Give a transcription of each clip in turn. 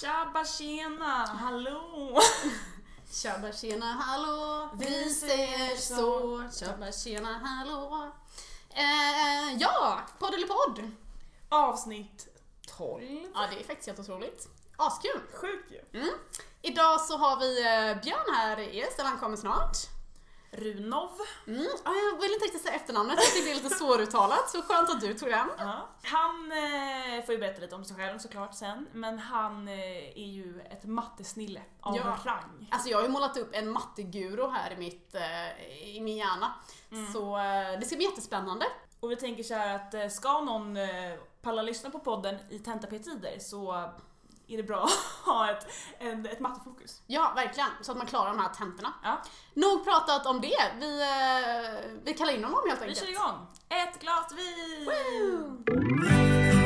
Tjabba tjena, hallå! Tjabba tjena hallå, vi säger så. Tjabba tjena hallå. Eh, ja, podd eller podd? Avsnitt 12. Ja, det är faktiskt helt otroligt. Askul. Sjukt ju. Mm. Idag så har vi eh, Björn här i Eslöv, han kommer snart. Runov. Mm. Ja, jag vill inte riktigt säga efternamnet, jag det är lite svåruttalat, så skönt att du tog den. Ja. Han eh, får ju berätta lite om sig själv såklart sen, men han eh, är ju ett mattesnille av Ja. rang. Alltså jag har ju målat upp en matteguru här i, mitt, eh, i min hjärna. Så eh, det ska bli jättespännande. Och vi tänker så här att eh, ska någon eh, palla lyssna på podden i tentap-tider så är det bra att ha ett, en, ett mattefokus. Ja, verkligen. Så att man klarar de här tentorna. Ja. Nog pratat om det. Vi, eh, vi kallar in honom helt Vi enkelt. kör igång! Ett glas vin! Woo!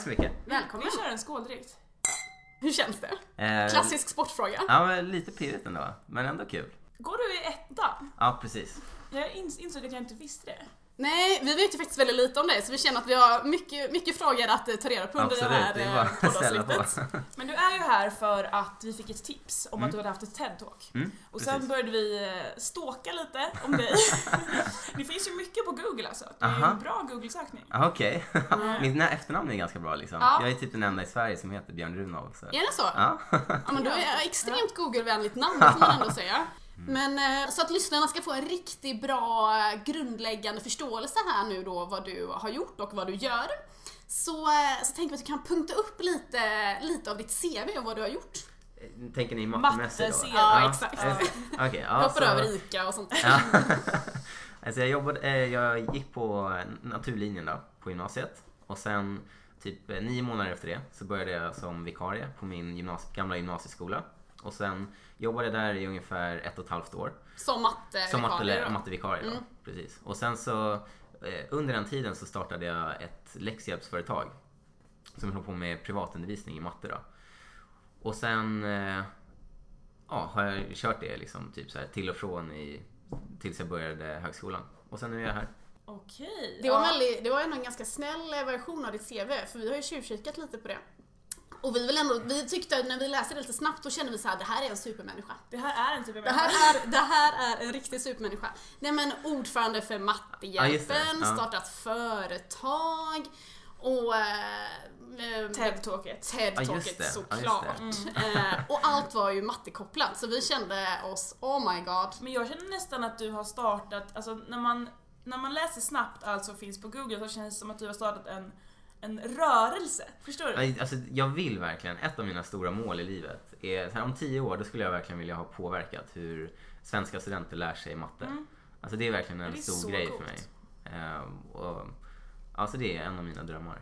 Tack så mycket. Välkommen. Vi kör en skål direkt. Hur känns det? Eh, Klassisk sportfråga. Ja, men lite pirrigt ändå, men ändå kul. Går du i etta? Ja, precis. Jag ins- insåg att jag inte visste det. Nej, vi vet ju faktiskt väldigt lite om det så vi känner att vi har mycket, mycket frågor att eh, ta reda på under Absolut, det här det eh, poddavsnittet. Men du är ju här för att vi fick ett tips om att du hade haft ett TED-talk. Mm, Och sen precis. började vi eh, stalka lite om dig. det finns ju mycket på Google alltså. Det är ju Aha. en bra Google-sökning. Ja, Okej. Mitt nä- efternamn är ganska bra liksom. Ja. Jag är typ den enda i Sverige som heter Björn Runov. Så. Är det så? Ja. Ja men då är extremt Google-vänligt namn, det får man ändå säga. Men eh, så att lyssnarna ska få en riktigt bra eh, grundläggande förståelse här nu då vad du har gjort och vad du gör. Så, eh, så tänker vi att du kan punkta upp lite, lite av ditt CV och vad du har gjort. Tänker ni mattemässigt då? Matte-CV. Ja, exakt. eh, Okej, ja. Hoppar så- över ICA och sånt. Ja. alltså jag, jobbade, jag gick på naturlinjen då, på gymnasiet. Och sen typ nio månader efter det så började jag som vikarie på min gymnas- gamla gymnasieskola. Och sen jobbade där i ungefär ett och ett halvt år. Som matte Som matte, mattevikarie Mm. precis. Och sen så eh, under den tiden så startade jag ett läxhjälpsföretag som höll på med privatundervisning i matte då. Och sen eh, ja, har jag kört det liksom typ så här till och från i, tills jag började högskolan. Och sen nu är jag här. Okej. Det var, ja. väldigt, det var ändå en ganska snäll version av ditt CV, för vi har ju tjuvkikat lite på det. Och vi, vill ändå, vi tyckte när vi läste det lite snabbt, då kände vi så här: det här är en supermänniska. Det här är en av Det här, är, det här är en riktig supermänniska. Nej men ordförande för. Mattehjälpen, Ja. startat företag och eh, eh, TED-talket. Ja, TED-talket det. Ja, såklart. Eh, och allt var ju mattekopplat så vi kände oss, oh my god. Men jag känner nästan att du har startat, alltså när man, när man läser snabbt allt som finns på Google så känns det som att du har startat en, en rörelse. Förstår du? Alltså, jag vill verkligen, ett av mina stora mål i livet är, så här, om tio år då skulle jag verkligen vilja ha påverkat hur svenska studenter lär sig matte. Mm. Alltså det är verkligen en är stor grej coolt. för mig. Ehm, och, alltså det är en av mina drömmar.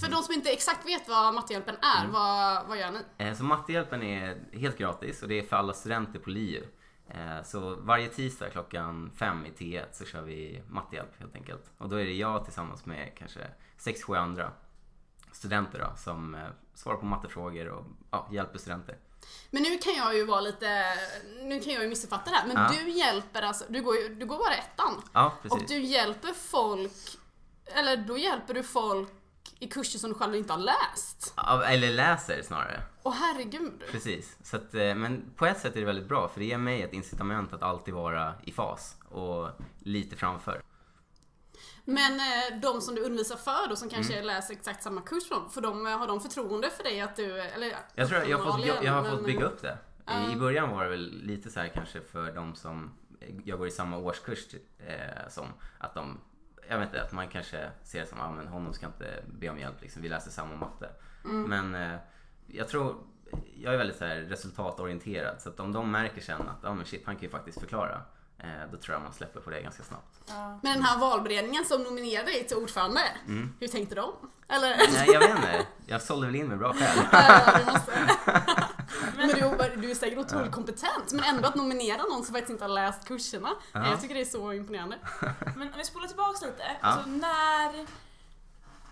För de som inte exakt vet vad Mattehjälpen är, Mm. vad, vad gör ni? Eh, Så Mattehjälpen är helt gratis och det är för alla studenter på LiU. Eh, Så varje tisdag klockan fem i T1 så kör vi mattehjälp helt enkelt. Och då är det jag tillsammans med kanske sex, sju andra studenter då, som eh, svarar på mattefrågor och ja, hjälper studenter. Men nu kan jag ju vara lite, nu kan jag ju missuppfatta det här, men Ja. du hjälper alltså, du går, du går bara ettan. Ja, Och precis. du hjälper folk, eller då hjälper du folk i kurser som du själv inte har läst. Ja, Eller läser snarare. Åh herregud. Precis. Så att, eh, men på ett sätt är det väldigt bra för det ger mig ett incitament att alltid vara i fas och lite framför. Men eh, de som du undervisar för då, som kanske Mm. läser exakt samma kurs från, för de, har de förtroende för dig att du, eller Jag tror jag har fått, jag, jag har fått bygga upp det. I, I början var det väl lite så här kanske för de som jag går i samma årskurs eh, som. Att de, jag vet inte, att man kanske ser det som att ah, men honom ska inte be om hjälp liksom. Vi läser samma matte. Mm. Men eh, jag tror, jag är väldigt så här resultatorienterad. Så att om de märker sen att ah, men shit, han kan ju faktiskt förklara. eh, då tror jag man släpper på det ganska snabbt. Ja. Men den här valberedningen som nominerade dig till ordförande, hur tänkte de? Eller? Nej, jag vet inte. Jag sålde väl in mig bra själv. Ja, det måste. Men du, du är säkert otroligt kompetent, men ändå att nominera någon som faktiskt inte har läst kurserna. Ja. Jag tycker det är så imponerande. Men om vi spolar tillbaks lite. Ja. Alltså, när,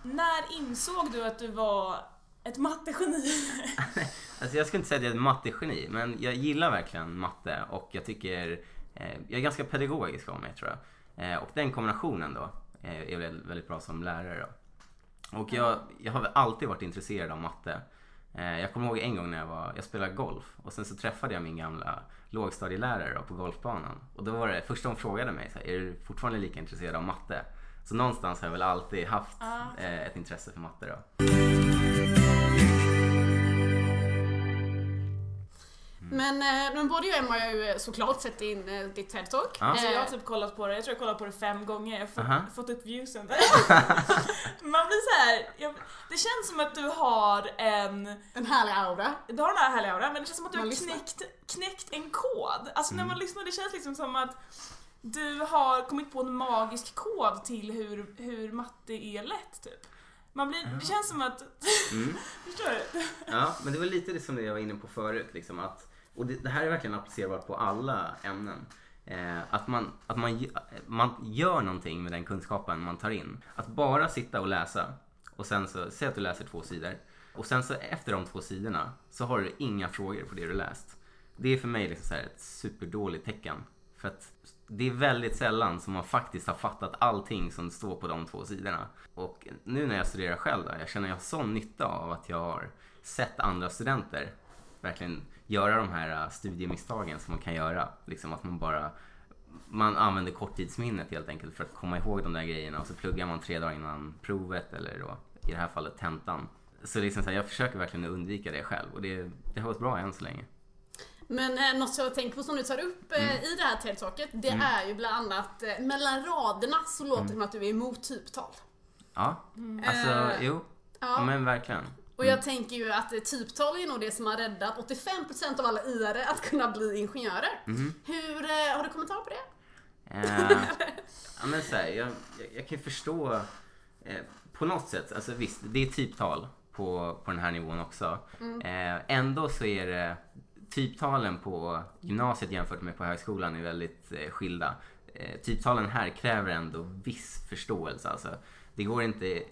när insåg du att du var ett mattegeni? Alltså jag skulle inte säga att jag är ett mattegeni, men jag gillar verkligen matte och jag tycker eh, jag är ganska pedagogisk av mig tror jag. Eh, och den kombinationen då eh, är väldigt, väldigt bra som lärare. Då. Och jag, jag har alltid varit intresserad av matte. Eh, jag kommer ihåg en gång när jag, var, jag spelade golf och sen så träffade jag min gamla lågstadielärare då, på golfbanan. Och då var det första hon frågade mig, så här, är du fortfarande lika intresserad av matte? Så någonstans har jag väl alltid haft Ja. eh, ett intresse för matte då. Men, eh, men både jag och Emma har ju såklart sett in eh, ditt TED-talk. Ja. Alltså, jag har Eh, typ kollat på det, jag tror jag kollat på det fem gånger, jag har fått, Aha. fått upp viewsen där. Man blir så här, jag, det känns som att du har en, En härlig aura. du har den här härliga auran, men det känns som att du Man har knäckt, knäckt en kod. Alltså Mm. när man lyssnar, det känns liksom som att du har kommit på en magisk kod till hur, hur matte är lätt typ. Man blir, det känns som att, Mm. förstår du? Ja, men det var lite det som jag var inne på förut. Liksom, att, och det, det här är verkligen applicerbart på alla ämnen. Eh, att man, att man, man gör någonting med den kunskapen man tar in. Att bara sitta och läsa och sen så, säg att du läser två sidor. Och sen så efter de två sidorna så har du inga frågor på det du läst. Det är för mig liksom så här ett superdåligt tecken. För att det är väldigt sällan som man faktiskt har fattat allting som står på de två sidorna. Och nu när jag studerar själv då, jag känner jag har sån nytta av att jag har sett andra studenter verkligen göra de här uh, studiemisstagen som man kan göra. Liksom att man bara man använder korttidsminnet helt enkelt för att komma ihåg de där grejerna och så pluggar man tre dagar innan provet eller då i det här fallet tentan. Så liksom så här, jag försöker verkligen undvika det själv och det, det har gått bra än så länge. Men eh, något jag tänker på som du tar upp eh, Mm. i det här TED-talket, det är ju bland annat eh, mellan raderna så låter det Mm. som att du är emot typtal. Ja, alltså Eh, jo, Ja. men verkligen. Och jag tänker ju att eh, typtal är nog det som har räddat 85% av alla IR att kunna bli ingenjörer. Mhm. Hur, eh, har du kommentar på det? Eh, ja, men så här, jag, jag, jag kan ju förstå eh, på något sätt, alltså visst, det är typtal på, på den här nivån också. Eh, ändå så är det typtalen på gymnasiet jämfört med på högskolan är väldigt eh, skilda. Eh, typtalen här kräver ändå viss förståelse. Alltså. Det går inte,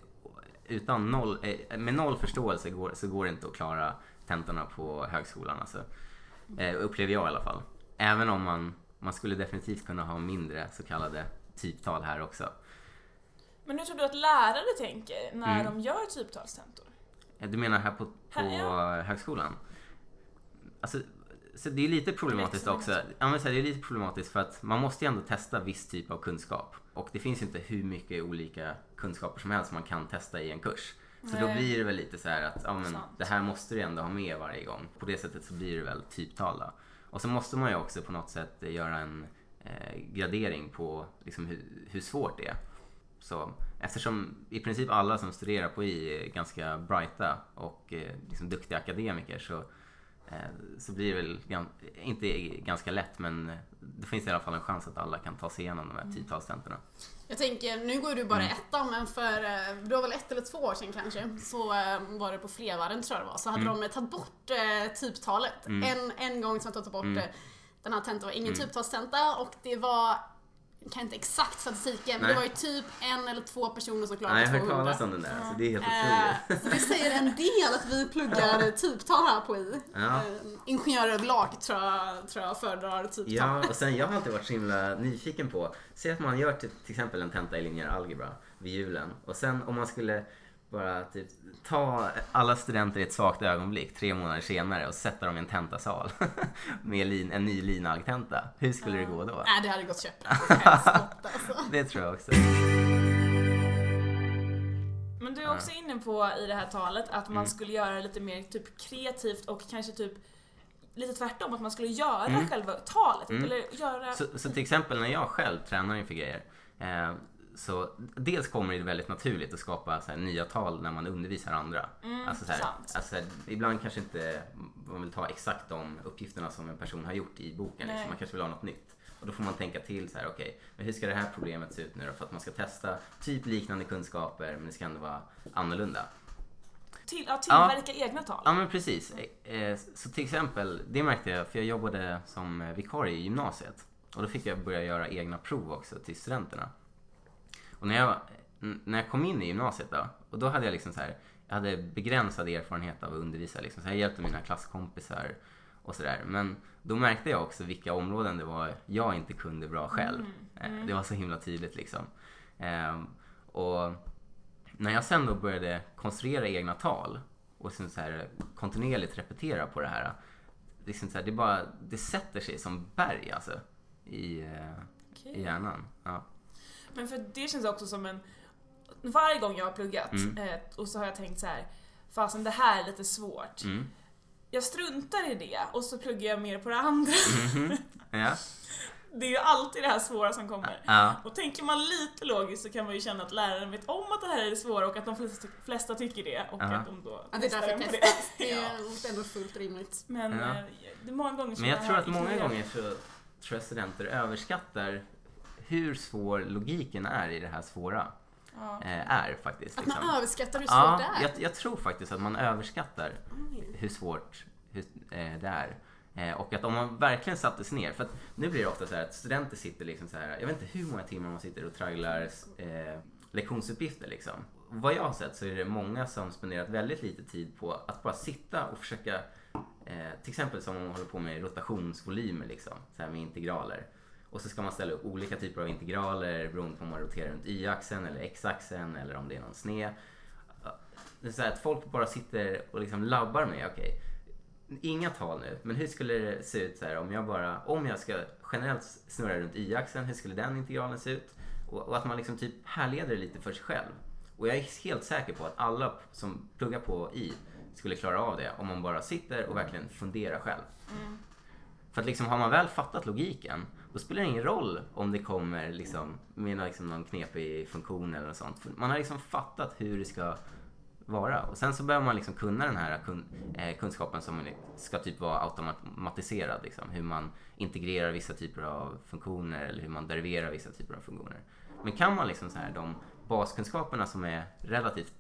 utan noll, eh, med noll förståelse går, så går det inte att klara tentorna på högskolan. Alltså. Eh, upplever jag i alla fall. Även om man, man skulle definitivt kunna ha mindre så kallade typtal här också. Men hur tror du att lärare tänker när Mm. de gör typtalstentor? Du menar här på, på Här, ja. högskolan? Alltså, så det är lite problematiskt också. Ja, men så det är lite problematiskt för att man måste ju ändå testa viss typ av kunskap. Och det finns inte hur mycket olika kunskaper som helst man kan testa i en kurs. Så då Nej. blir det väl lite så här att ja, men det här måste du ändå ha med varje gång. På det sättet så blir det väl typtal då. Och så måste man ju också på något sätt göra en eh, gradering på liksom, hur, hur svårt det är. Så, eftersom i princip alla som studerar på I är ganska brighta och eh, liksom duktiga akademiker så, så blir det väl inte ganska lätt men eh, det finns i alla fall en chans att alla kan ta sig igenom de här typtalstentorna. Jag tänker, nu går du bara Mm. ettan, men för eh, det var väl ett eller två år sedan kanske, så eh, var det på Flevaren tror jag det var, så hade Mm. de tagit bort eh, typtalet. En, en gång hade de tagit bort Mm. eh, den här tentan var ingen typtalstenta och det var, jag kan inte exakt statistiken, men Nej. det var ju typ en eller två personer som Nej, klarade jag har 200. hört talas om den där, så det är helt otroligt. Eh, så det säger en del att vi pluggar typtal här på I. Ja. Eh, ingenjörer överlag tror jag, tror jag föredrar typtal. Ja, och sen jag har alltid varit så himla nyfiken på, säg att man gör till, till exempel en tenta i linjär algebra vid julen och sen om man skulle bara typ ta alla studenter i ett svagt ögonblick tre månader senare och sätta dem i en tentasal med lin, en ny linalgtenta. Hur skulle det gå då? Nej, det hade gått käpprätt alltså. Det tror jag också. Men du är också inne på i det här talet att man Mm. skulle göra lite mer typ kreativt och kanske typ lite tvärtom, att man skulle göra Mm. själva talet. Mm. Eller göra... Så, så till exempel när jag själv tränar inför grejer eh, så dels kommer det väldigt naturligt att skapa så här, nya tal när man undervisar andra. Mm, alltså, så här, alltså, ibland kanske inte man vill ta exakt de uppgifterna som en person har gjort i boken. Liksom. Man kanske vill ha något nytt. Och då får man tänka till så här, okej, men hur ska det här problemet se ut nu då? För att man ska testa typ liknande kunskaper men det ska ändå vara annorlunda. Till, ja, tillverka egna tal. Ja men precis. Eh, Så till exempel, det märkte jag för jag jobbade som eh, vikarie i gymnasiet. Och då fick jag börja göra egna prov också till studenterna. Och när jag, när jag kom in i gymnasiet då, och då hade jag liksom så här, jag hade begränsad erfarenhet av att undervisa liksom. Så jag hjälpte mina klasskompisar och sådär. Men då märkte jag också vilka områden det var jag inte kunde bra själv. Eh, Det var så himla tydligt liksom. Ehm, och när jag sen då började konstruera egna tal och sen så här kontinuerligt repetera på det här. Liksom så här, det, bara, det sätter sig som berg alltså i, eh, Okej. i hjärnan. Ja. Men för det känns också som en... Varje gång jag har pluggat Mm. eh, och så har jag tänkt så här, fasen det här är lite svårt. Mm. Jag struntar i det och så pluggar jag mer på det andra. Mhm. Ja. Det är ju alltid det här svåra som kommer. Ja. Och tänker man lite logiskt så kan man ju känna att läraren vet om att det här är det svåra och att de flesta, flesta tycker det och Ja. att de då Att det är därför på testas. Det är ändå fullt rimligt. Men Ja. eh, det är många gånger som Men jag det tror att många ignorerar. gånger så tror jag studenter överskattar hur svår logiken är i det här svåra. Ja. Eh, är faktiskt. Att liksom. man överskattar hur svårt Ja, det är. jag, jag tror faktiskt att man överskattar hur svårt hur, eh, det är. Eh, och att om man verkligen satte sig ner, för att nu blir det ofta så här att studenter sitter liksom så här, jag vet inte hur många timmar man sitter och tragglar eh, lektionsuppgifter liksom. Vad jag har sett så är det många som spenderat väldigt lite tid på att bara sitta och försöka, eh, till exempel som om man håller på med rotationsvolymer liksom, så här med integraler. Och så ska man ställa upp olika typer av integraler beroende på om man roterar runt y-axeln eller x-axeln eller om det är någon sned. Det är så att folk bara sitter och liksom labbar med, okej, inga tal nu, men hur skulle det se ut så här om jag bara, om jag ska generellt snurra runt y-axeln, hur skulle den integralen se ut? Och, och att man liksom typ härleder det lite för sig själv. Och jag är helt säker på att alla som pluggar på i skulle klara av det om man bara sitter och verkligen funderar själv. För att liksom har man väl fattat logiken, då spelar det ingen roll om det kommer liksom med någon- liksom någon knepig funktion eller något sånt. För man har liksom fattat hur det ska vara. Och sen så behöver man liksom kunna den här kun, eh, kunskapen som ska typ vara automatiserad. Liksom. Hur man integrerar vissa typer av funktioner eller hur man deriverar vissa typer av funktioner. Men kan man liksom så här, de baskunskaperna som är relativt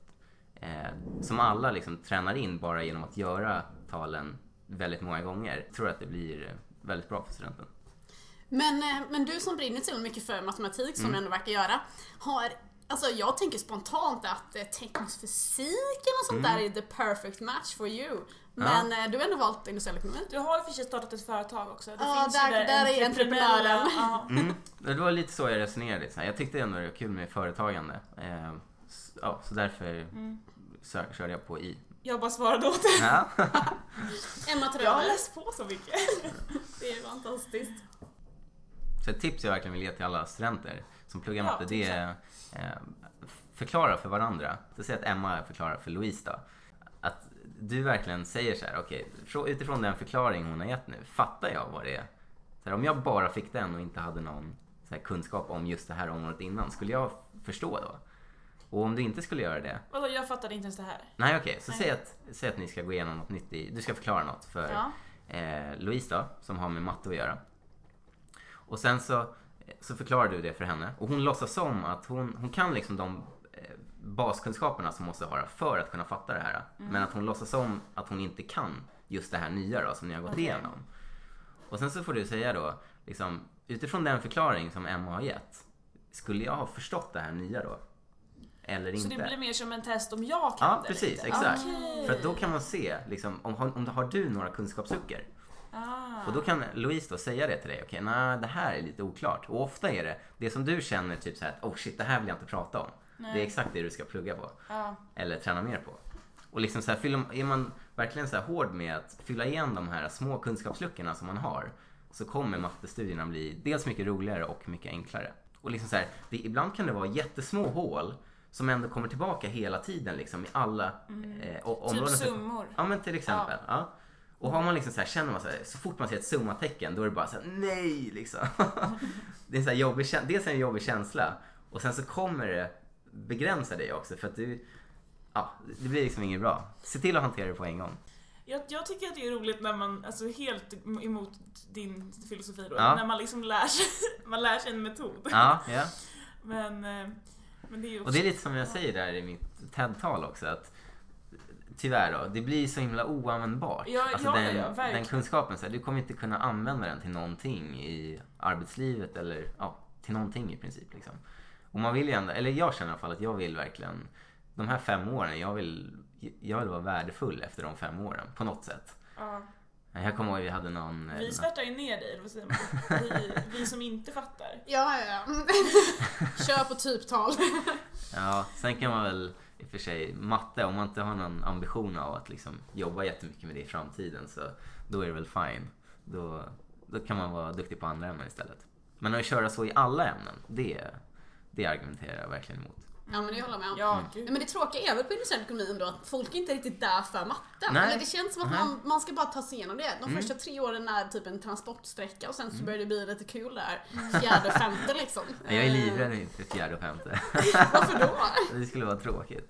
eh, som alla liksom tränar in bara genom att göra talen väldigt många gånger, tror jag att det blir väldigt bra för studenten. Men, eh, men du som brinner så mycket för matematik som Mm. du ändå verkar göra, har Alltså jag tänker spontant att eh, teknisk fysik eller sånt Mm. där är the perfect match for you. Men eh, du har ändå valt industriell ekonomi. Du har ju för sig startat ett företag också. Det Ja, finns ju där- där är entreprenören. Ja. Mm. Det var lite så jag resonerade. Jag tyckte ändå det var kul med företagande. Ja, så därför Mm. körde jag på i. Jag bara svarade åt dig. Ja. Emma Jag har Trömer. läst på så mycket. Det är fantastiskt. Så ett tips jag verkligen vill ge till alla studenter som pluggar Ja, matte, det är eh, förklara för varandra. Så säg att Emma förklarar för Louise då. Att du verkligen säger så här, okej, frå- utifrån den förklaring hon har gett nu, fattar jag vad det är? Så här, om jag bara fick den och inte hade någon här, kunskap om just det här området innan, skulle jag förstå då? Och om du inte skulle göra det, Vadå, jag fattade inte ens det här. nej okej, så Nej. säg att, säg att ni ska gå igenom något nytt i, du ska förklara något för Ja. eh, Louise då, som har med matte att göra. Och sen så, så förklarar du det för henne och hon låtsas som att hon, hon kan liksom de eh, baskunskaperna som måste ha för att kunna fatta det här. Men att hon låtsas som att hon inte kan just det här nya då som ni har gått Okej. igenom. Och sen så får du säga då, liksom, utifrån den förklaring som Emma har gett, skulle jag ha förstått det här nya då? Eller Så inte? det blir mer som en test om jag kan Ja, det precis, lite. exakt. Okej. För att då kan man se, liksom, om, om har du några kunskapsluckor? Ah. Och då kan Louise då säga det till dig. Okej, nej det här är lite oklart. Och ofta är det det som du känner typ så här att oh shit, det här vill jag inte prata om. Nej. Det är exakt det du ska plugga på. Ja. Eller träna mer på. Och liksom så här, är man verkligen så här hård med att fylla igen de här små kunskapsluckorna som man har så kommer mattestudierna bli dels mycket roligare och mycket enklare. Och liksom så här, det, ibland kan det vara jättesmå hål som ändå kommer tillbaka hela tiden liksom i alla eh, o- Typ områden. summor. Ja men till exempel. Ja. Och har man liksom så här, känner man så här, så fort man ser ett summatecken då är det bara så här, nej liksom. det är så här jobbig, dels en jobbig känsla och sen så kommer det begränsa dig också för att du, ja, det blir liksom inget bra. Se till att hantera det på en gång. Jag, jag tycker att det är roligt när man, alltså helt emot din filosofi då, Ja. när man liksom lär sig, man lär sig en metod. Ja, ja. Men, eh, men det är också... Och det är lite som jag säger där i mitt TED-tal också att tyvärr då, det blir så himla oanvändbart. Ja, alltså ja, den, ja, verkligen. den kunskapen, så här, du kommer inte kunna använda den till någonting i arbetslivet eller ja, till någonting i princip. Liksom. Och man vill ju ändå, eller jag känner i alla fall att jag vill verkligen, de här fem åren, jag vill, jag vill vara värdefull efter de fem åren på något sätt. Ja. Jag kommer ihåg vi hade någon... eh, Vi svärtar ju ner dig, vad säger man? Vi, vi som inte fattar. Ja, ja, ja. Kör på typtal. Ja, sen kan man väl i och för sig, matte, om man inte har någon ambition av att liksom jobba jättemycket med det i framtiden så då är det väl fine. Då, då kan man vara duktig på andra ämnen istället. Men att köra så i alla ämnen, det, det argumenterar jag verkligen emot. Ja, men det håller jag med om. Ja, Mm. Nej, men det tråkiga är väl på industriell ekonomi ändå att folk är inte riktigt där för matten. Nej. Eller det känns som att Nej. man, man ska bara ta sig igenom det. De Mm. första tre åren är typ en transportsträcka och sen så börjar det bli lite kul där. Fjärde, femte liksom. Men jag är Eh, livrädd inför fjärde och femte. Varför då? Det skulle vara tråkigt.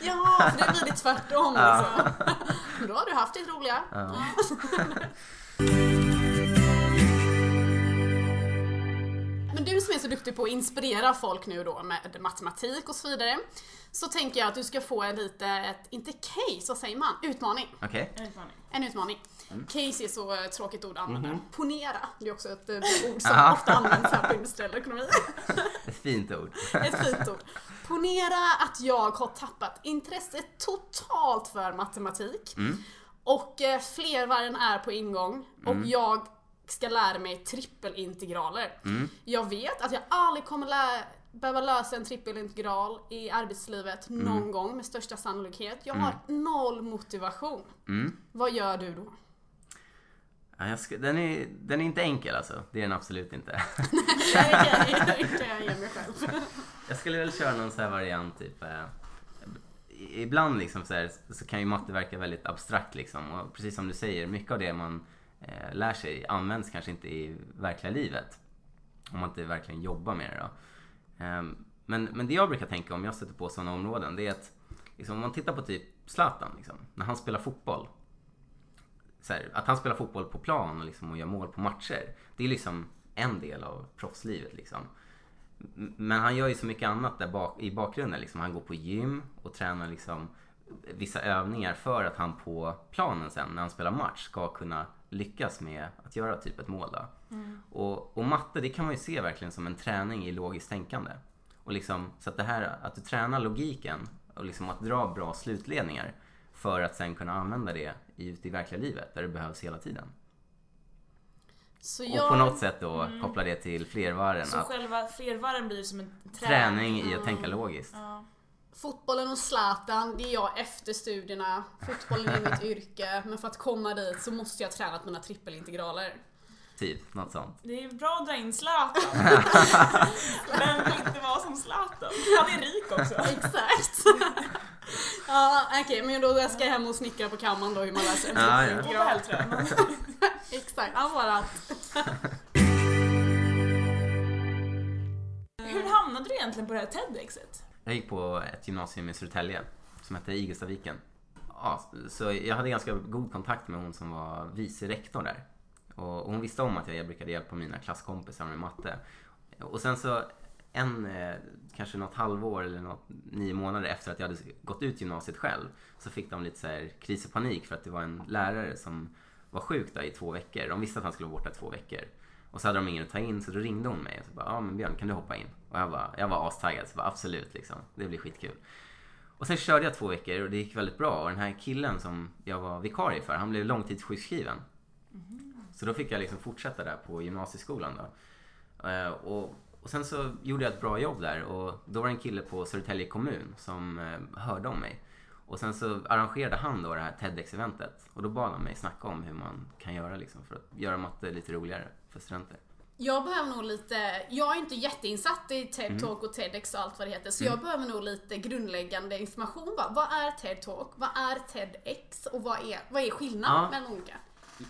Ja, för det blir det tvärtom Ja. liksom. Då har du haft ditt roliga. Ja. Du som är så duktig på att inspirera folk nu då med matematik och så vidare. Så tänker jag att du ska få en lite, ett, inte case, vad säger man? Utmaning. Okej? En utmaning. En utmaning. Mm. Case är så tråkigt ord att använda. Mhm. Ponera, det är också ett eh, ord som ofta används här på industriell ekonomi. Ett fint ord. Ett fint ord. Ponera att jag har tappat intresset totalt för matematik. Mm. Och eh, flervarven är på ingång. Och Mm. jag ska lära mig trippelintegraler. Mm. Jag vet att jag aldrig kommer lä- behöva lösa en trippelintegral i arbetslivet någon gång med största sannolikhet. Jag har noll motivation. Mm. Vad gör du då? Ja, ska, den, är, den är inte enkel alltså. Det är den absolut inte. Jag- det kan jag ge mig själv. Jag skulle väl köra någon sån här variant typ. Eh, ibland liksom så, här, så kan ju matte verka väldigt abstrakt liksom. Och precis som du säger, mycket av det man eh, lär sig används kanske inte i verkliga livet. Om man inte verkligen jobbar med det då. Eh, men, men det jag brukar tänka om jag stöter på sådana områden, det är att liksom, om man tittar på typ Zlatan, liksom, när han spelar fotboll. Så här, att han spelar fotboll på plan och, liksom, och gör mål på matcher, det är liksom en del av proffslivet. Liksom. Men han gör ju så mycket annat där bak, i bakgrunden. Liksom. Han går på gym och tränar liksom vissa övningar för att han på planen sen när han spelar match ska kunna lyckas med att göra typ ett mål. Då. Och, och matte det kan man ju se verkligen som en träning i logiskt tänkande. Och liksom, så att det här att du tränar logiken och liksom att dra bra slutledningar för att sen kunna använda det i, ute i verkliga livet där det behövs hela tiden. Så Och jag... på något sätt då koppla det till flervarven. Så Att själva flervarven blir som en träning. träning i att tänka logiskt. Ja. Fotbollen och Zlatan, det är jag efter studierna. Fotbollen är mitt yrke, men för att komma dit så måste jag träna mina trippelintegraler. Typ, något sånt. Det är bra att dra in Zlatan. Vem vill inte vara som Zlatan? Han är rik också. Exakt! ja, okej, men då ska jag hem och snickra på kammaren då hur man läser en Ja, ja. vältränad. Exakt, han bara att Hur hamnade du egentligen på det här TEDxet? Jag gick på ett gymnasium i Södertälje som hette Igelstaviken. Ja, så jag hade ganska god kontakt med hon som var vice rektor där. Och hon visste om att jag brukade hjälpa mina klasskompisar med matte. Och sen så en, eh, kanske något halvår eller något, nio månader efter att jag hade gått ut gymnasiet själv så fick de lite så här kris och panik för att det var en lärare som var sjuk där i två veckor. De visste att han skulle vara borta i två veckor. Och så hade de ingen att ta in så då ringde hon mig och så bara, ja men Björn kan du hoppa in? Och jag, bara, jag var astaggad så bara, absolut liksom, det blir skitkul. Och sen körde jag två veckor och det gick väldigt bra och den här killen som jag var vikarie för, han blev långtidssjukskriven. Så då fick jag liksom fortsätta där på gymnasieskolan då. Eh, Och, och sen så gjorde jag ett bra jobb där och då var det en kille på Södertälje kommun som eh, hörde om mig. Och sen så arrangerade han då det här TEDx-eventet och då bad han mig snacka om hur man kan göra liksom för att göra matte lite roligare för studenter. jag behöver nog lite, jag är inte jätteinsatt i TED-talk och TEDx och allt vad det heter, så jag behöver nog lite grundläggande information. Bara. Vad är TED-talk? Vad är TEDx? Och vad är, vad är skillnaden Ja. mellan olika?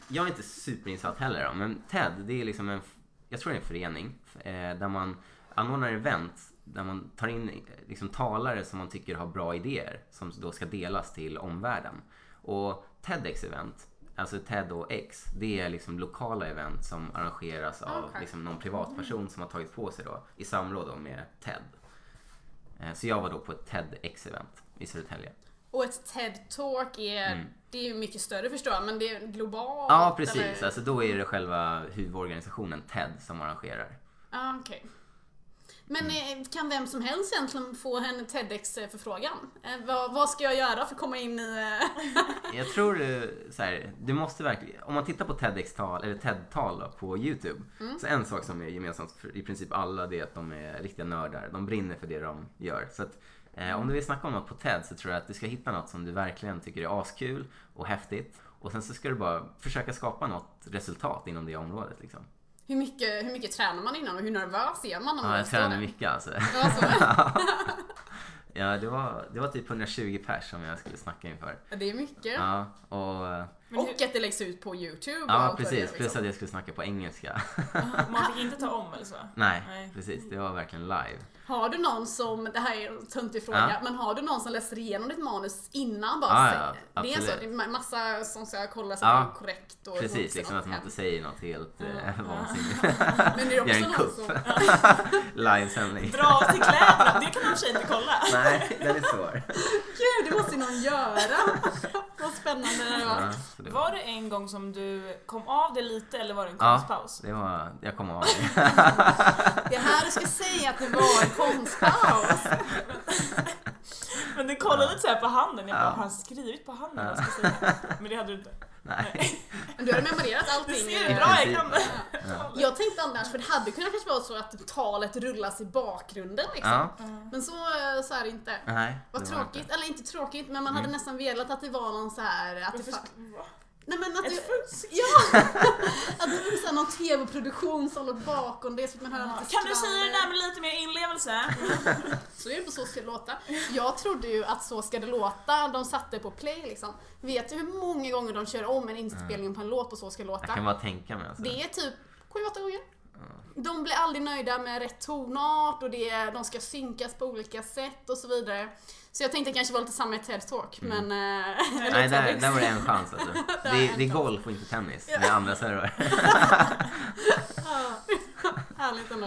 Jag är inte superinsatt heller då, men TED det är liksom en, jag tror det är en förening eh, där man anordnar event där man tar in liksom talare som man tycker har bra idéer som då ska delas till omvärlden. Och TEDx-event, alltså TED och X, det är liksom lokala event som arrangeras av Okej. liksom någon privatperson som har tagit på sig då i samråd då med TED. Eh, Så jag var då på ett TEDx-event i Södertälje. Och ett TED-talk är, Mm. det är mycket större förstår jag, men det är globalt. Ja, precis. eller? Alltså då är det själva huvudorganisationen TED som arrangerar. Ja, okej. Men Mm. eh, kan vem som helst egentligen få en TEDx-förfrågan? Eh, vad, vad ska jag göra för att komma in i... eh, Jag tror så här, du måste verkligen, om man tittar på TEDx-tal, eller TED-tal på YouTube. Så en sak som är gemensamt för i princip alla det är att de är riktiga nördar. De brinner för det de gör. Så att, eh, om du vill snacka om något på TED så tror jag att du ska hitta något som du verkligen tycker är askul och häftigt. Och sen så ska du bara försöka skapa något resultat inom det området liksom. Hur mycket, hur mycket tränar man innan och hur nervös är man? Om Ja, man jag tränar mycket alltså. Ja, så. Ja, det var, det var typ 120 pers som jag skulle snacka inför. Det är mycket. Ja, och... Men och hur, att det läggs ut på YouTube. Ja, det precis. liksom. Plus att jag skulle snacka på engelska. man fick inte ta om eller så? Nej, Nej. precis. Det var verkligen live. Har du någon som, det här är en töntig fråga, Ja. men har du någon som läser igenom ditt manus innan bara Ja, säger- ja, Det är så, absolut. det är ma- massa som ska kolla så Ja. att det är korrekt och Precis, liksom att man inte säger något helt eh, vansinnigt. Men det är också en kupp. som... Livesändning. Dra av sig kläderna, det kan de sig inte kolla. Nej, den är svår. Gud, det måste ju någon göra! Spännande det var. Ja, det, Var det en gång som du kom av det lite eller var det en Ja. konstpaus? det var, jag kommer ihåg det. Det är här du ska säga att det var en konstpaus. Men du kollade lite så här på handen, jag bara, Ja. har han skrivit på handen jag ska säga? Men det hade du inte. Nej. Men du har memorerat Du allting. ser i- hur bra jag kan Ja. Jag tänkte annars, för det hade kunnat kanske vara så att talet rullas i bakgrunden liksom. Ja, Men så, så är det inte. nej. Vad det var tråkigt, inte. eller inte tråkigt, men man hade Mm. nästan velat att det var någon så här att det? Nej men att Ett fusk? ja! att det här någon TV-produktion som låg bakom det så att man hör lite Kan du säga det där med lite mer inlevelse? Så är det på Så ska det låta. Jag trodde ju att Så ska det låta, de satte på play liksom. Vet du hur många gånger de kör om en inspelning på en låt på Så ska det Jag kan låta? bara tänka mig alltså. Det är typ 7-8 gånger. De blir aldrig nöjda med rätt tonart och det, de ska synkas på olika sätt och så vidare. Så jag tänkte kanske vara lite samma i TED Talk, men... eh, Nej, där, där var det en chans alltså. Det, är det är golf och inte tennis med andra servrar. Ja. Härligt ändå.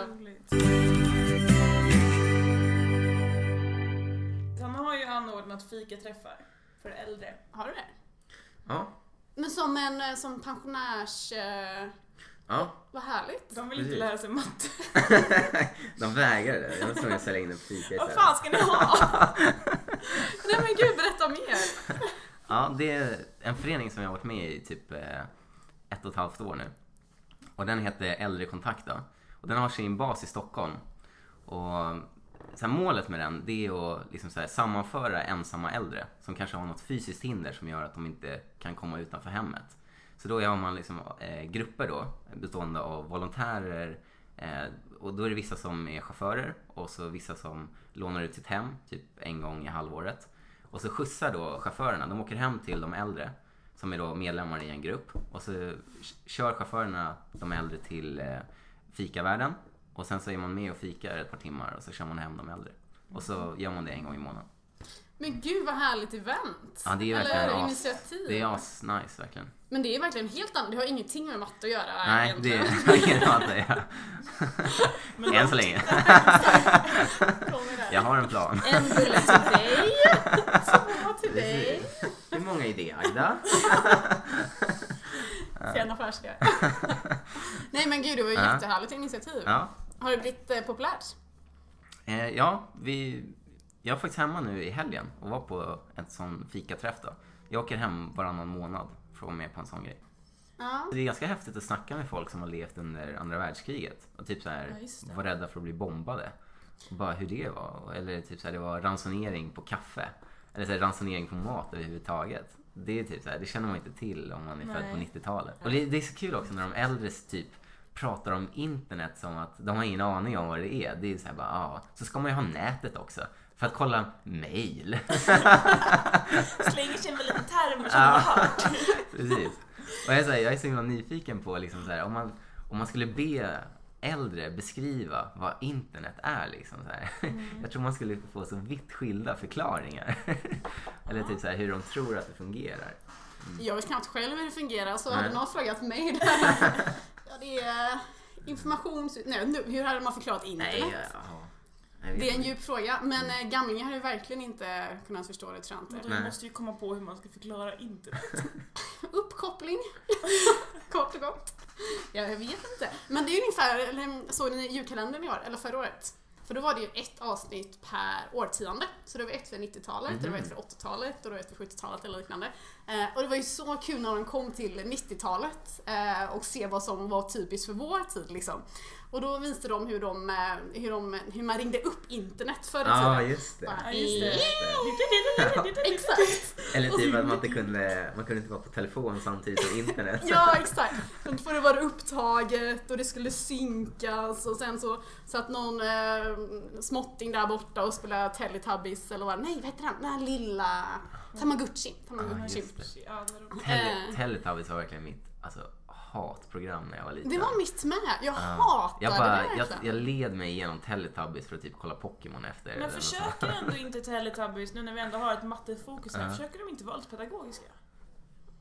Sanna har ju anordnat fikaträffar för äldre. Har du det? Ja, Men som en eh, som pensionärs... ja. Vad härligt. De vill inte Precis. lära sig matte. De vägrade det. Jag var tvungen att sälja in en fika Vad fan ska ni ha? Nej men gud, berätta mer. Ja, det är en förening som jag har varit med i typ eh, ett och ett halvt år nu. Och den heter Äldrekontakt då. Och den har sin bas i Stockholm. Och så här, målet med den det är att liksom så här, sammanföra ensamma äldre som kanske har något fysiskt hinder som gör att de inte kan komma utanför hemmet. Så då har man liksom, eh, grupper då bestående av volontärer eh, och då är det vissa som är chaufförer och så vissa som lånar ut sitt hem typ en gång i halvåret. Och så skjutsar då chaufförerna, de åker hem till de äldre som är då medlemmar i en grupp och så kör chaufförerna de äldre till eh, fikavärlden och sen så är man med och fikar ett par timmar och så kör man hem de äldre. Och så gör man det en gång i månaden. Men gud vad härligt event. Ja, det är verkligen Eller as- initiativ. Det är as nice verkligen. Men det är verkligen helt annat, det har ingenting med matte att göra Nej, det egentligen. är ingen annan att. Men Än så länge. Jag har en plan. En bulle till dig, två till dig. Hur många är det Agda? Sen affärsidé. Nej men gud, det var ju Ja. jättehärligt initiativ. Ja, Har det blivit eh, populärt? eh, ja vi, jag var faktiskt hemma nu i helgen och var på en sån fikaträff då. Jag åker hem varannan månad för att vara med på en sån grej. Ja. Det är ganska häftigt att snacka med folk som har levt under andra världskriget och typ så Ja, här det. var rädda för att bli bombade. Och bara hur det var. Eller typ så här, det var ransonering på kaffe. Eller så här, ransonering på mat överhuvudtaget. Det är typ så här, det känner man inte till om man är född på Nej. 90-talet. Och det, det är så kul också när de äldre typ pratar om internet som att de har ingen aning om vad det är. Det är så här bara, ja. Så ska man ju ha nätet också. För att kolla mail. Slänger sig med lite termer som man har hört. Precis. Och jag är, så här, jag är så himla nyfiken på liksom så här, om, man, om man skulle be äldre beskriva vad internet är. Liksom, så här. Jag tror man skulle få så vitt skilda förklaringar. Eller typ så här, hur de tror att det fungerar. Jag vet knappt själv hur det fungerar så Nej. hade någon frågat mig där. ja, det är informations... Nej, nu, hur hade man förklarat internet? Nej, ja, vet Det är en djup fråga, men mm. gamlingar har ju verkligen inte kunnat förstå det tror jag inte. du måste ju komma på hur man ska förklara internet. Uppkoppling, kort och gott. Ja, jag vet inte. Men det är ju ungefär, såg ni julkalendern i år, eller förra året? För då var det ju ett avsnitt per årtionde. Så det var ett för 90-talet, det var ett för 80-talet och det var ett för 70-talet eller liknande. Eh, och det var ju så kul när de kom till 90-talet eh, och se vad som var typiskt för vår tid liksom. Och då visade de hur, de, eh, hur, de, hur man ringde upp internet förr i Ja, tiden. just det. Bara, Ja, just det. Exakt! Eller typ att man inte kunde, man kunde inte vara på telefon samtidigt som internet. Ja, exakt. Då får det vara upptaget och det skulle synkas och sen så satt någon eh, småtting där borta och spelade Teletubbies eller vad Nej, vad heter den? Den här lilla Tamagotchi. Ja, Tamagotchi. just det. Ja. Tele- Eh. Teletubbies var verkligen mitt alltså, hatprogram när jag var liten. Det var mitt med. Jag Ja. hatade jag, bara, det jag, jag led mig igenom Teletubbies för att typ kolla Pokémon efter. Men försöker ändå inte Teletubbies, nu när vi ändå har ett mattefokus här, Ja. försöker de inte vara lite pedagogiska?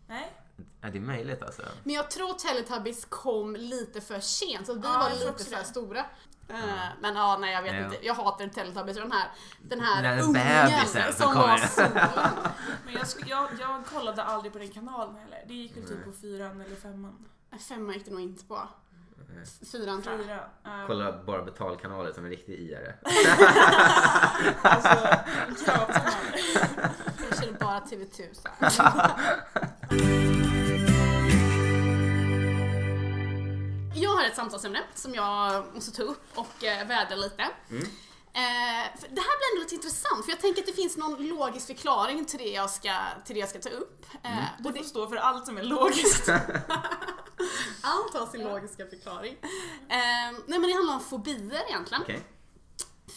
Nej? Ja, det är möjligt alltså. Men jag tror Teletubbies kom lite för sent, så vi Ja, var lite också för det. stora. Eh, Men ja, nej jag vet Ja. inte. Jag hatar Teletubbies den här, den här Den här ungen bebisen som var solen. Men jag, jag, jag kollade aldrig på den kanalen heller. Det gick väl typ på fyran eller femman. Femman gick det nog inte på. Fyran tror jag. Fyra. Uh, Kolla bara betalkanaler som en riktig IR. Alltså, kravkanal. Jag körde bara TV1000. Jag har ett samtalsämne som jag måste ta upp och eh, vädra lite. Mm. Eh, det här blir ändå lite intressant för jag tänker att det finns någon logisk förklaring till det jag ska, till det jag ska ta upp. Eh, Mm. Du det, får stå för allt som är logiskt. allt har sin logiska förklaring. Eh, nej men det handlar om fobier egentligen. Okej.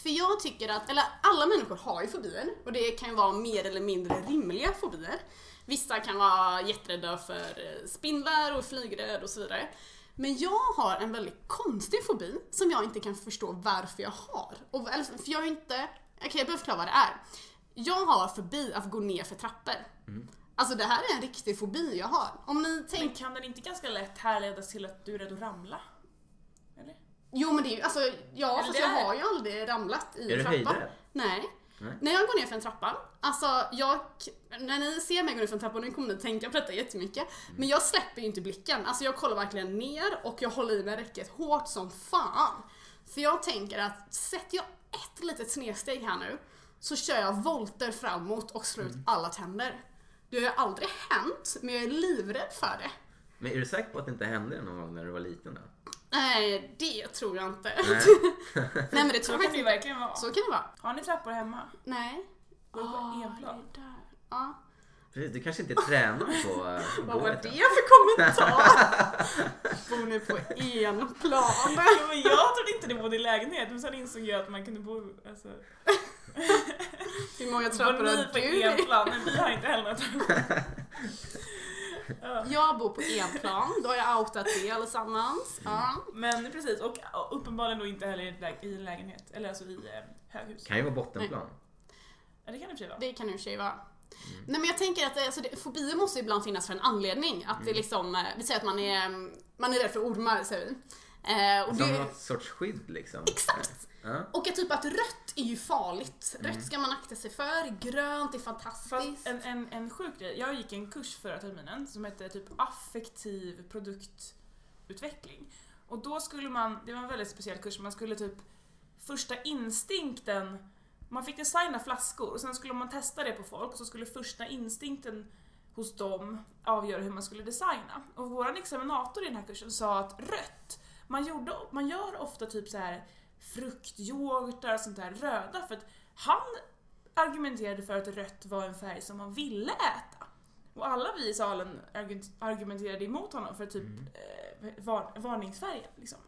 För jag tycker att, eller alla människor har ju fobier och det kan ju vara mer eller mindre rimliga fobier. Vissa kan vara jätterädda för eh, spindlar och flygrädd och så vidare. Men jag har en väldigt konstig fobi som jag inte kan förstå varför jag har. Och, eller, för jag är inte, okej jag behöver förklara vad det är. Jag har fobi att gå ner för trappor. Alltså det här är en riktig fobi jag har. Om ni Men tänker kan den inte ganska lätt härledas till att du är rädd att ramla? Eller? Jo men det är ju, alltså ja Eller fast det jag är- har ju aldrig ramlat i Är du en trappa. höjdrädd? Nej. Nej. När jag går ner för en trappa, alltså jag, när ni ser mig gå ner för en trappa, nu kommer ni tänka på detta jättemycket, men jag släpper ju inte blicken. Alltså jag kollar verkligen ner och jag håller i mig räcket hårt som fan. För jag tänker att sätter jag ett litet snedsteg här nu, så kör jag volter framåt och slår ut alla tänder. Det har ju aldrig hänt, men jag är livrädd för det. Men är du säker på att det inte hände någon gång när du var liten då? Nej, det tror jag inte. Nej. Nej men det tror jag kan det ju faktiskt inte. verkligen vara. Så kan det vara. Har ni trappor hemma? Nej. Går på Ah, det där. Ja. Precis, du kanske inte är tränad på att Vad var det för kommentar? Bor ni på en plan? Ja, men jag trodde inte ni bodde i lägenhet, men sen insåg jag att man kunde bo... Alltså, Hur många trappor ni har på du? enplan? Men vi har inte heller några trappor. Ja. Jag bor på en plan, då har jag outat det allesammans. Ja. Men precis, och uppenbarligen då inte heller i en lä- i en lägenhet, eller alltså i eh, höghus. kan ju vara bottenplan. Ja, det kan det i och för sig vara. Det kan det i och för sig vara. Nej men jag tänker att det, alltså, det, fobier måste ibland finnas för en anledning. Att det liksom, eh, vi säger att man är, man är rädd för ormar säger vi. Eh, och Som det, något sorts skydd liksom. Exakt! Ja. och att typ att rött är ju farligt. Rött ska man akta sig för, grönt är fantastiskt. Fast en, en, en sjuk grej, jag gick en kurs förra terminen som hette typ affektiv produktutveckling. Och då skulle man, det var en väldigt speciell kurs, man skulle typ första instinkten, man fick designa flaskor och sen skulle man testa det på folk och så skulle första instinkten hos dem avgöra hur man skulle designa. Och vår examinator i den här kursen sa att rött, man, gjorde, man gör ofta typ så här fruktyoghurtar och sånt där röda för att han argumenterade för att rött var en färg som man ville äta. Och alla vi i salen argu- argumenterade emot honom för typ eh, var, varningsfärgen. Liksom.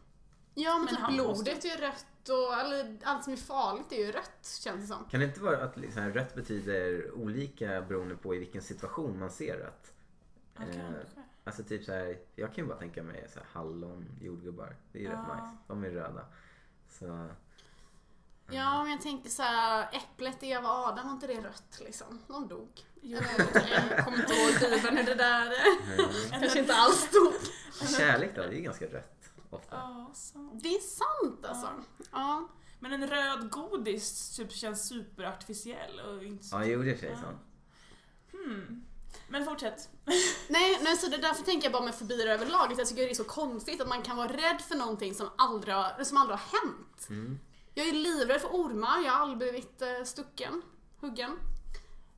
Ja men, Men typ blodet måste- är ju rött och eller, allt som är farligt är ju rött känns det som. Kan det inte vara att liksom, rött betyder olika beroende på i vilken situation man ser rött? Ja, Eh. Alltså typ så här, jag kan ju bara tänka mig så här, hallon, jordgubbar. Det är ju rätt Ja. nice. De är röda. Så, Ja, men jag tänkte så här, äpplet Eva och Adam, var inte det rött liksom? De dog. Jag kommer inte ihåg Bibeln hur det där mm. kanske inte alls stod. Kärlek då, det är ju ganska rött ofta. Ja, sant. Det är sant alltså. Ja. Men en röd godis typ känns superartificiell och inte så... Ja, jo det är Ja. sant. Hmm. Men fortsätt. Nej, nej, så det därför tänker jag bara med fobier överlag. Jag tycker det är så konstigt att man kan vara rädd för någonting som aldrig har, som aldrig har hänt. Mm. Jag är livrädd för ormar, jag har aldrig blivit eh, stucken, huggen.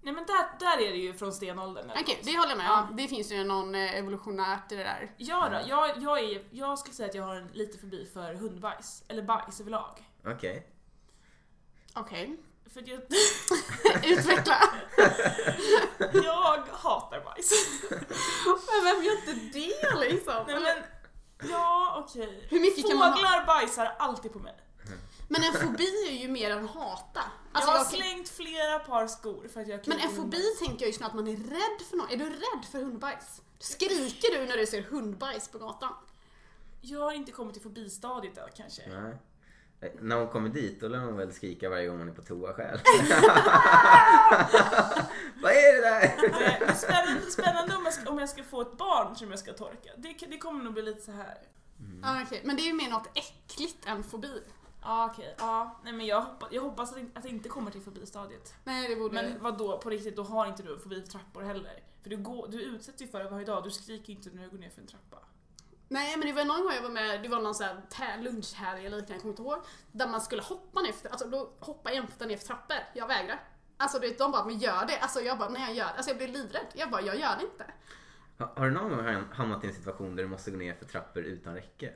Nej men där, där är det ju från stenåldern. Okej, något. det håller jag med om. Det finns ju någon eh, evolutionärt i det där. Ja då, jag, jag, är, jag skulle säga att jag har en lite förbi för hundbajs. Eller bajs överlag. Okej. Okej, För att jag, utveckla. jag hatar bajs. Men vem gör inte det liksom? Nej men, ja okej. Kan man ha? Fåglar bajsar alltid på mig. Men en fobi är ju mer än hata. Alltså, jag har jag- slängt flera par skor för att jag Men en fobi hundbajs. tänker jag ju snarare att man är rädd för något. Är du rädd för hundbajs? Skriker du när du ser hundbajs på gatan? Jag har inte kommit till fobistadiet än kanske. Nej. När hon kommer dit då lär hon väl skrika varje gång hon är på toa själv. Vad är det där? Det är spännande, spännande om, jag ska, om jag ska få ett barn som jag ska torka. Det, det kommer nog bli lite så här. Ja, okej. Men det är ju mer något äckligt än fobi. Ja okej, ja. Nej men jag hoppas, jag hoppas att, det, att det inte kommer till fobistadiet. Nej, det borde... Men vad då på riktigt, då har inte du fobi för trappor heller. För du, går, du utsätts ju för det varje dag, du skriker inte när du går ner för en trappa. Nej, men det var någon gång jag var med, det var någon sån här lunchhelg eller liknande, jag kommer inte ihåg. Där man skulle hoppa ner för, alltså då hoppa jämfota ner för trappor. Jag vägrar. Alltså du vet, de bara, men gör det. Alltså jag bara, när jag gör Alltså jag blir livrädd. Jag bara, jag gör det inte. Har, har du någon gång ham- hamnat i en situation där du måste gå ner för trappor utan räcke?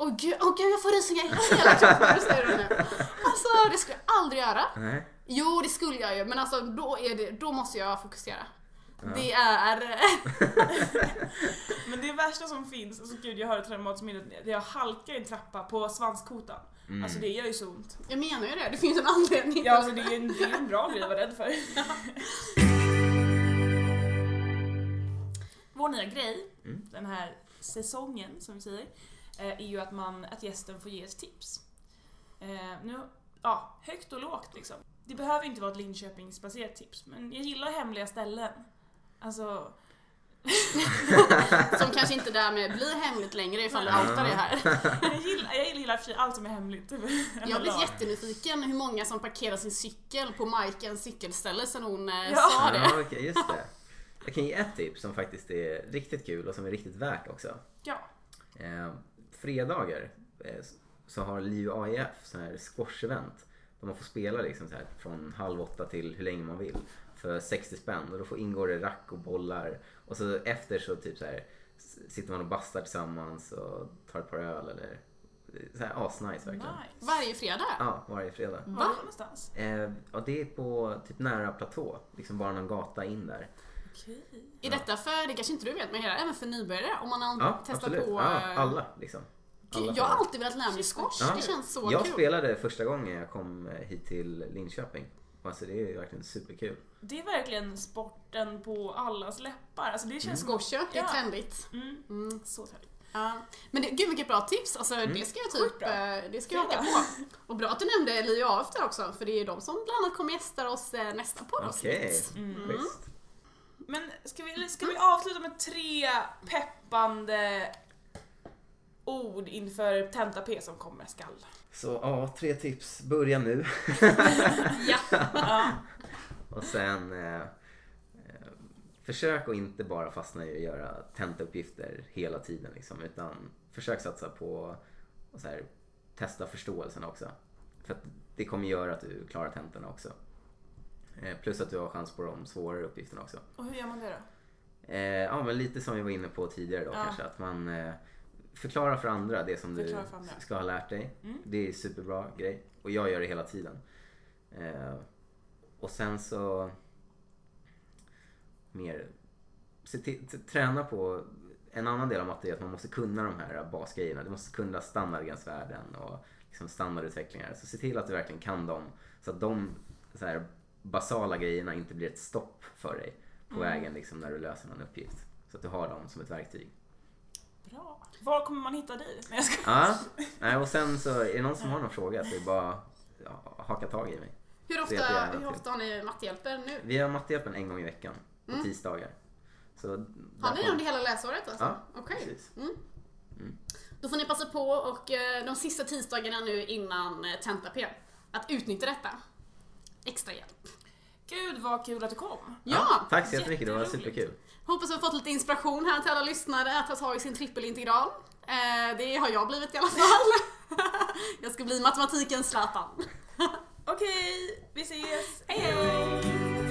Åh gud, åh gud jag får rysningar hela kroppen när du säger det nu. Alltså det skulle jag aldrig göra. Nej. Jo, det skulle jag ju, men alltså då, är det, då måste jag fokusera. Ja. Det är... Men det värsta som finns, alltså gud jag har ett traumatiskt minne, jag halkar i en trappa på svanskotan. Mm. Alltså det gör ju så ont. Jag menar ju det, det finns en anledning. Ja alltså det är en, det är en bra grej att vara rädd för. Vår nya grej, Mm. den här säsongen som vi säger, är ju att, man, att gästen får ge ett tips. Eh, Nu, ja, högt och lågt liksom. Det behöver inte vara ett Linköpingsbaserat tips, men jag gillar hemliga ställen. Alltså, Som kanske inte därmed blir hemligt längre ifall du outar det här. jag gillar, jag gillar allt som är hemligt. Jag har blivit jättenyfiken hur många som parkerar sin cykel på Majkens cykelställe sen hon eh, Ja. sa det. Ja, okej, just det. Jag kan ge ett tips som faktiskt är riktigt kul och som är riktigt värt också. Ja. Eh, fredagar eh, så har LiU AIF så här squash-event. Där man får spela liksom så här från halv åtta till hur länge man vill. För 60 spänn. Och då får ingår det rack och bollar. Och så efter så typ så här sitter man och bastar tillsammans och tar ett par öl eller så här asnice verkligen. Nice. Varje fredag? Ja, varje fredag. Var någonstans? Eh, ja, det är på typ nära platå. Liksom bara någon gata in där. Okej. Är detta för, det kanske inte du vet, men hela, även för nybörjare? Om man har Ja, testat absolut. på... Ja, eh, alla liksom. Alla jag har alltid velat lära mig squash, Ja. det känns så Jag kul. spelade första gången jag kom eh, hit till Linköping. Alltså det är verkligen superkul. Det är verkligen sporten på allas läppar. Alltså det känns som... Squash, ja, det är trendigt. Mm. Mm. Så trevligt. Ja. Men det, gud vilket bra tips, alltså det ska jag typ, bra. eh, det ska jag haka på. Och bra att du nämnde LIU AF där också, för det är ju de som bland annat kommer gästa oss nästa poddavsnitt. Okej, Mm. schysst. Men ska vi, eller ska vi avsluta med tre peppande ord inför Tenta P som kommer skall? Så ja, tre tips. Börja nu. Ja. Ja. Och sen eh, eh, försök att inte bara fastna i att göra tentauppgifter hela tiden liksom, utan försök satsa på att så här, testa förståelsen också. För att det kommer göra att du klarar tentorna också. Eh, plus att du har chans på de svårare uppgifterna också. Och hur gör man det då? Eh, ja, men lite som vi var inne på tidigare då Ja. kanske. Att man eh, förklarar för andra det som Förklarar du ska ha lärt dig. Mm. Det är superbra grej. Och jag gör det hela tiden. Och sen så... Mer... Träna på... En annan del av matte är att man måste kunna de här basgrejerna. Du måste kunna standardgränsvärden och liksom standardutvecklingar. Så se till att du verkligen kan dem. Så att de så här, basala grejerna inte blir ett stopp för dig på Mm. vägen liksom, när du löser någon uppgift. Så att du har dem som ett verktyg. Bra. Var kommer man hitta dig? Nej, jag ska... Ja, nej, och sen så är det någon som har någon fråga så är det bara ja, haka tag i mig. Hur ofta, hur ofta har ni mattehjälper nu? Vi har mattehjälpen en gång i veckan på Mm. tisdagar. Så Har ni får- under hela läsåret alltså? Ja, Okej. precis. Då får ni passa på och eh, de sista tisdagarna nu innan eh, tenta-P att utnyttja detta. Extra hjälp. Gud vad kul att du kom. Ja! Tack så jättemycket, det var superkul. Hoppas vi har fått lite inspiration här till alla lyssnare att ta tag i sin trippelintegral. Eh, det har jag blivit i alla fall. jag ska bli matematikens Zlatan. Okej, vi ses. Hej hej!